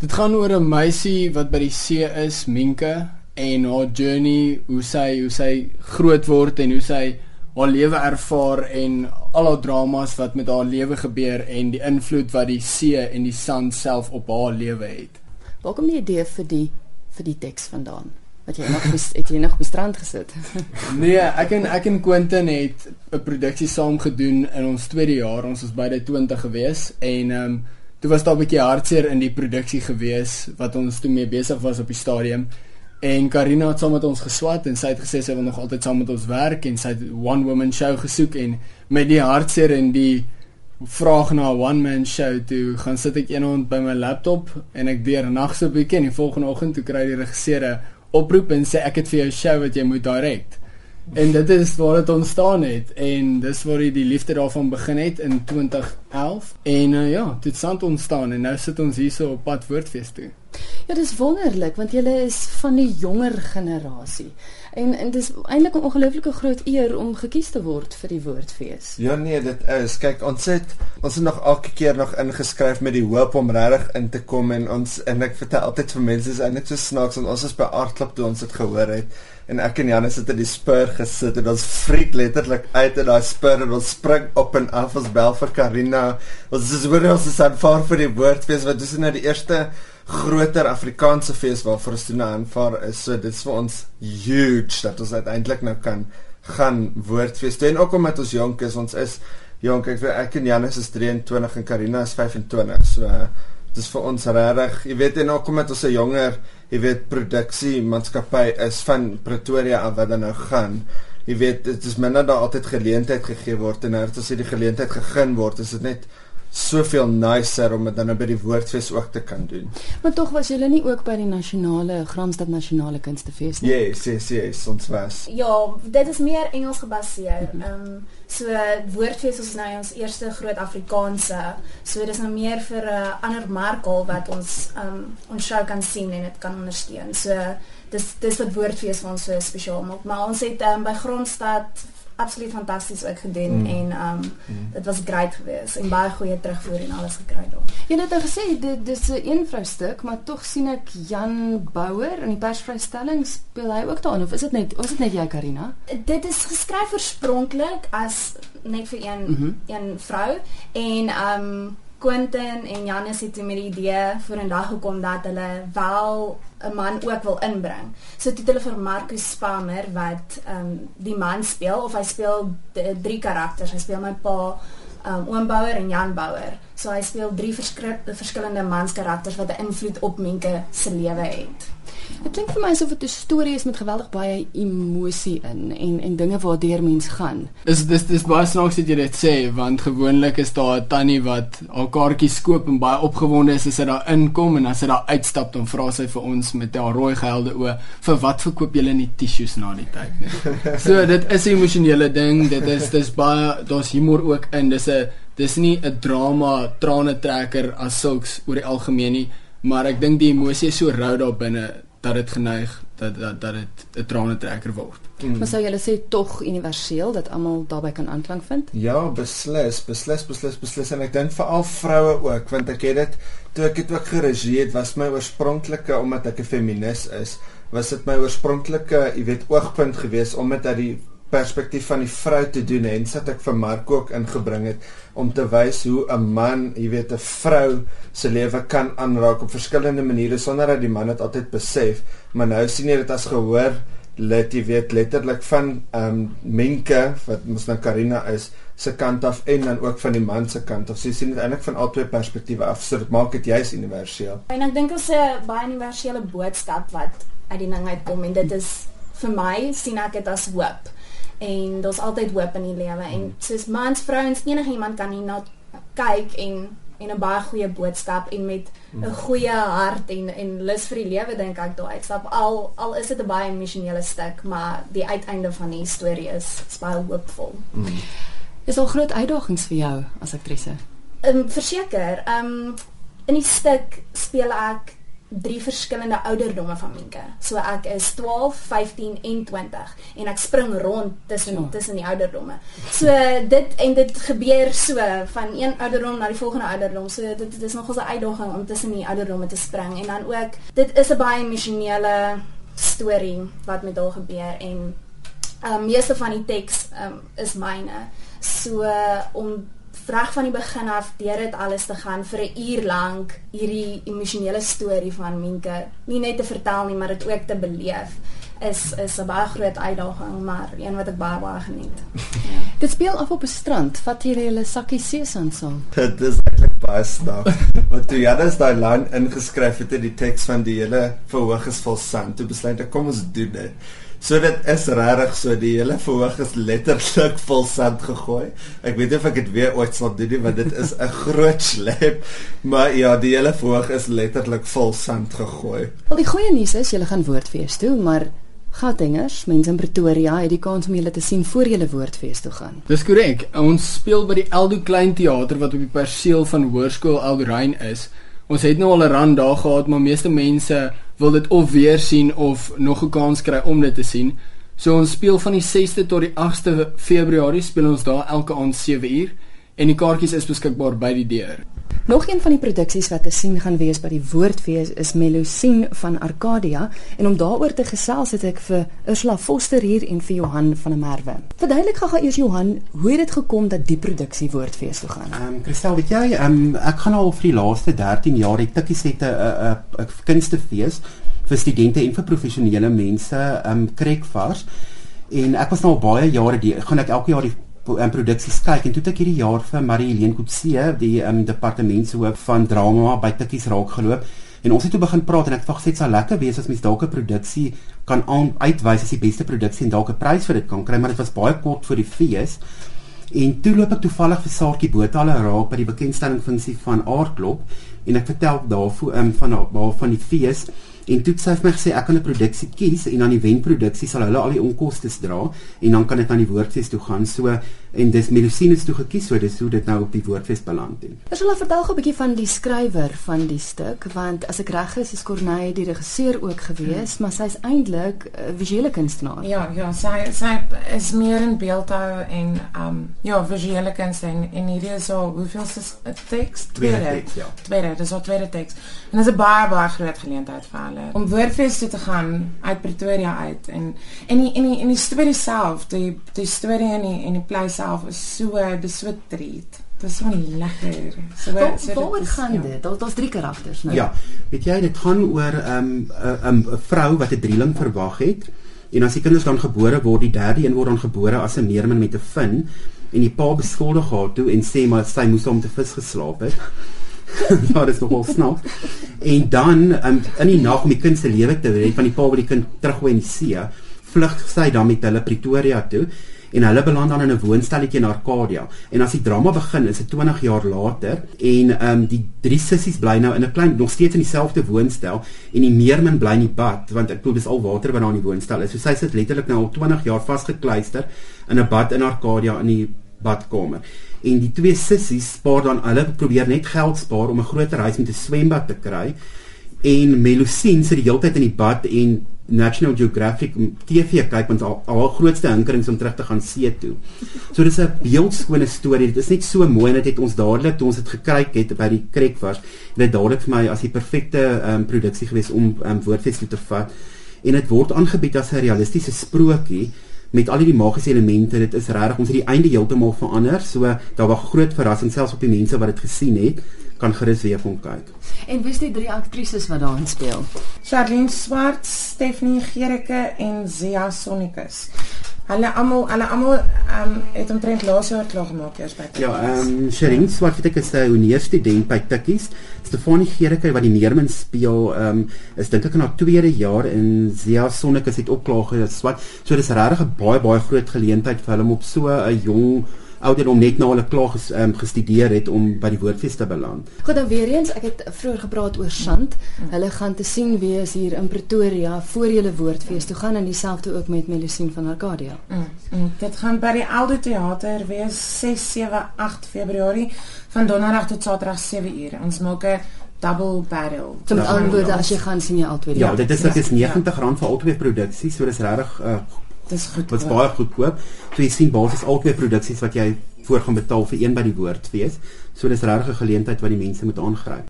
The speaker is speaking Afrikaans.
Dit gaan oor 'n meisie wat by die see is, Minke, en haar journey, hoe sy hoe sy groot word en hoe sy haar lewe ervaar en al haar dramas wat met haar lewe gebeur en die invloed wat die see en die sand self op haar lewe het. Waar kom die idee vir die vir die teks vandaan? Wat jy nog bes, het jy nog op die strand gesit? Nee, ek en ek en Quentin het 'n produksie saam gedoen in ons tweede jaar. Ons was beide 20 gewees en ehm um, toe was daar 'n bietjie hartseer in die produksie gewees wat ons toe mee besig was op die stadium. En Karina het saam met ons geswat en sy het gesê sy wil nog altyd saam met ons werk en sy het one woman show gesoek en met die hartseer en die vraag na 'n one man show toe gaan sit ek eendag by my laptop en ek deur nag so 'n bietjie en die volgende oggend toe kry die regisseur 'n oproep en sê ek het vir jou show wat jy moet direk. En dit is waar dit ontstaan het en dis waar die liefde daarvan begin het in 2011 en uh, ja, dit het ontstaan en nou sit ons hier so op pad woordfees toe. Ja, dis wonderlik want jy is van die jonger generasie. En en dis eintlik 'n ongelooflike groot eer om gekies te word vir die woordfees. Ja nee, dit is. Kyk, ons het ons het nog elke keer nog ingeskryf met die hoop om regtig in te kom en ons en ek vertel altyd vir mense is eintlik so snaaks want ons is by Artklub toe ons dit gehoor het en ek en Janus het in die spur gesit en ons freak letterlik uit in daai spur en ons spring op en af ons bel vir Karina. Ons is hoor ons is aanvaar vir die woordfees wat dis nou die eerste groter Afrikaanse fees waarvoor ons toe nou aanvaar is. So dit is vir ons huge dat ons uiteindelik nou kan gaan woordfees. En ook omdat ons jonk is, ons is jonk. Ek weet ek en Janus is 23 en Karina is 25. So uh, dis vir ons regtig, jy weet en ook omdat ons 'n jonger, jy weet produksie maatskappy is van Pretoria af wat dan nou gaan. Jy weet dit is minder daar altyd geleentheid gegee word en nou as jy die geleentheid gegee word, is dit net soveel nicer om dit dan nou by die woordfees ook te kan doen. Maar tog was julle nie ook by die nasionale Gramstad nasionale kunstefees nie? Yes, yes, yes, ons was. Ja, dit is meer Engels gebaseer. Mhm. Ehm um, so woordfees is nou ons eerste groot Afrikaanse. So dis nou meer vir 'n uh, ander markel wat ons ehm um, ons show kan sien en dit kan ondersteun. So dis dis wat woordfees vir ons so spesiaal maak. Maar ons het um, by Grondstad absoluut fantasties ook gedoen mm. en um mm. dit was great geweest en baie goeie terugvoer en alles gekry daar. Jy het nou gesê dit dis 'n een vrou stuk, maar tog sien ek Jan Bouwer in die persvrystelling speel hy ook daarin of is dit net of is dit net jy Karina? Dit is geskryf oorspronklik as net vir een mm -hmm. een vrou en um Quentin en Janus het met die idee vorendag gekom dat hulle wel 'n man ook wil inbring. So het hulle vir Marcus Spammer wat ehm um, die man speel of hy speel drie karakters. Hy speel my pa, ehm um, Oom Bouwer en Jan Bouwer. So hy speel drie verskillende manskarakters wat 'n invloed op Menke se lewe het. Dit klink vir my asof dit 'n storie is met geweldig baie emosie in en en dinge waardeur mens gaan. Is dis dis baie snaaks dat jy dit sê want gewoonlik is daar 'n tannie wat haar kaartjies koop en baie opgewonde is as sy daar inkom en as sy daar uitstap dan vra sy vir ons met haar rooi gehelde oë vir wat verkoop julle nie tissues na die tyd nie. so dit is 'n emosionele ding. Dit is dis baie daar's humor ook in. Dis 'n dis nie 'n drama trane trekker as sulks oor die algemeen nie, maar ek dink die emosie is so rou daar binne dat dit geneig dat dat dat dit 'n trane trekker word. Mm. Maar sou jy sê tog universeel dat almal daarbey kan aanklank vind? Ja, beslis, beslis, beslis, beslis en ek dink veral vroue ook want ek het dit toe ek dit ook geregie het was my oorspronklike omdat ek 'n feminis is, was dit my oorspronklike, jy weet, oogpunt geweest om dit uit die perspektief van die vrou te doen en sit ek vir Mark ook ingebring het om te wys hoe 'n man, jy weet, 'n vrou se lewe kan aanraak op verskillende maniere sonder dat die man dit altyd besef, maar nou sien jy dit as gehoor let jy weet letterlik van ehm um, Menke wat mos nou Karina is se kant af en dan ook van die man se kant of sy sien dit eintlik van albei perspektiewe af so dit maak dit juis universeel. En ek dink ons 'n baie universele boodskap wat uit die ding uitkom en dit is vir my sien ek dit as hoop en daar's altyd hoop in die lewe en hmm. soos mans, vrouens, enige iemand kan hier na kyk en en 'n baie goeie boodskap en met 'n hmm. goeie hart en en lus vir die lewe dink ek daai uitstap al al is dit 'n baie emosionele stuk maar die uiteinde van die storie is, is baie hoopvol. Mm. Is al groot uitdagings vir jou as aktrise? Ehm um, verseker, ehm um, in die stuk speel ek drie verskillende ouderdomme van Minke. So ek is 12, 15 en 20 en ek spring rond tussen Ja. tussen die ouderdomme. So dit en dit gebeur so van een ouderdom na die volgende ouderdom. So dit, dit is nogals 'n uitdaging om tussen die ouderdomme te spring en dan ook dit is 'n baie emosionele storie wat met haar gebeur en um, meeste van die teks um, is myne. So uh, om reg van die begin af deur dit alles te gaan vir 'n uur lank hierdie emosionele storie van Minke nie net te vertel nie, maar dit ook te beleef is is 'n baie groot uitdaging, maar een wat ek baie baie geniet. Ja. Dit speel af op 'n strand. Vat jy julle sakkie sesam saam? Dit is eintlik baie snaaks. Want toe Janus daai lyn ingeskryf het in die teks van die hele verhoog is vol sand, toe besluit ek kom ons doen dit. So dit is regtig so die hele verhoog is letterlik vol sand gegooi. Ek weet nie of ek dit weer ooit sal doen nie want dit is 'n groot slep. Maar ja, die hele verhoog is letterlik vol sand gegooi. Wel die goeie nuus is julle gaan woordfees toe, maar Gautengers, mense in Pretoria het die kans om julle te sien voor julle woordfees toe gaan. Dis korrek. Ons speel by die Eldo Klein Theater wat op die perseel van Hoërskool Eldorein is. Ons het nou al 'n rand daar gehad, maar meeste mense wil dit of weer sien of nog 'n kans kry om dit te sien. So ons speel van die 6de tot die 8de Februarie speel ons daar elke aand 7uur en die kaartjies is beskikbaar by die deur. Nog een van die produksies wat te sien gaan wees by die Woordfees is Melusine van Arcadia en om daaroor te gesels het ek vir Ursula Foster hier en vir Johan van der Merwe. Verduidelik gou eers Johan, hoe het dit gekom dat die produksie Woordfees toe gaan? Ehm um, Christel, weet jy, ehm um, ek gaan al vir die laaste 13 jaar die tikkies het 'n 'n 'n kunstefees vir studente en vir professionele mense, ehm um, Krekvars. En ek was nou al baie jare die gaan ek elke jaar die um, produksies kyk en toe het ek hierdie jaar vir Marie-Helene Kutse, die um, departementshoof van drama by Tikkies raak geloop. En ons het toe begin praat en ek gesê dit sal lekker wees as mens dalk 'n produksie kan aan, uitwys as die beste produksie en dalk 'n prys vir dit kan kry, maar dit was baie kort voor die fees. En toe loop ek toevallig vir Saartjie Botale raak by die bekendstelling funksie van Aardklop en ek vertel daarvoor um, van haar van die fees en toe het sy vir my gesê ek kan 'n produksie kies en dan die wenproduksie sal hulle al die onkoste dra en dan kan dit aan die woordfees toe gaan. So en dis Melusine is toe gekies, so dis hoe dit nou op die woordfees beland het. Ursula, vertel gou 'n bietjie van die skrywer van die stuk want as ek reg is, is Corneille die regisseur ook gewees, maar sy's eintlik 'n visuele kunstenaar. Ja, ja, sy sy is meer in beeldhou en um ja, visuele kuns en en hierdie is al hoeveel 'n teks? Tweede teks, ja. Tweede, dis al tweede teks. En dit is 'n baie baie groot geleentheid vir hulle om woordfees toe te gaan uit Pretoria uit en en die en die en die storie self, die die storie en die en die plek self is so dis so treat. Dit is so lekker. So Waar, so waaroor is- gaan ja. dit? Daar daar's drie karakters nou. Ja, weet jy, dit gaan oor 'n um, 'n um, 'n vrou wat 'n drieling verwag het. En as die kinders dan gebore word, die derde een word dan gebore as 'n meermin met 'n vin en die pa beskuldig haar toe en sê maar sy moes hom te vis geslaap het. ja, dit is nogal snaaks. En dan um, in die nag om die kind se lewe te red van die pa wat die kind teruggooi in die see, vlug sy dan met hulle Pretoria toe en hulle beland dan in 'n woonstelletjie in Arcadia. En as die drama begin, is dit 20 jaar later en ehm um, die drie sissies bly nou in 'n klein nog steeds in dieselfde woonstel en die meermin bly in die bad want ek bedoel dis al water wat daar in die woonstel is. So sy sit letterlik nou al 20 jaar vasgekluister in 'n bad in Arcadia in die badkamer. En die twee sissies spaar dan hulle probeer net geld spaar om 'n groter huis met 'n swembad te kry. En Melusine sit die hele tyd in die bad en National Geographic TV kyk want haar, grootste hinkering is om terug te gaan see toe. So dis 'n beeldskone storie. Dit is net so mooi dit het ons dadelik toe ons dit gekryk het by die Krekvars, dit dadelik vir my as die perfekte um, produksie gewees om um, woordfees toe te vat. En dit word aangebied as 'n realistiese sprokie met al hierdie magiese elemente. Dit is regtig ons het die einde heeltemal verander. So daar was groot verrassing selfs op die mense wat dit gesien het kan gerus weer kom kyk. En wie's die drie aktrises wat daarin speel? Charlene Swart, Stephanie Gericke en Zia Sonnikus. Hulle almal hulle almal um, het omtrent laas jaar klaar gemaak eers by. Ja, Tikkies. ehm um, Sherin Swart weet ek is 'n honeursstudent by Tikkies. Stefanie Gericke wat die Meermin speel, ehm um, is dink ek in haar tweede jaar en Zia Sonnikus het ook klaar geswat. So dis regtig 'n baie baie groot geleentheid vir hulle om op so 'n jong ouderdom net na hulle klaar ges, um, gestudeer het om by die woordfees te beland. Goed, dan weer eens, ek het vroeër gepraat oor Shant. Hulle gaan te sien wees hier in Pretoria voor julle woordfees toe gaan en dieselfde ook met Melusine van Arcadia. Mm, mm, dit gaan by die Aldo Theater wees 6, 7, 8 Februarie van donderdag tot saterdag 7 uur. Ons maak 'n double barrel. So met Ja, ander woorde ja. as jy gaan sien jy al twee Ja, dit is dit is R90 vir al twee produksies, so dis regtig uh Dis goed. wat's baie goedkoop. So jy sien basies al twee produksies wat jy voor gaan betaal vir een by die woordfees. So dis regtig 'n geleentheid wat die mense moet aangryp.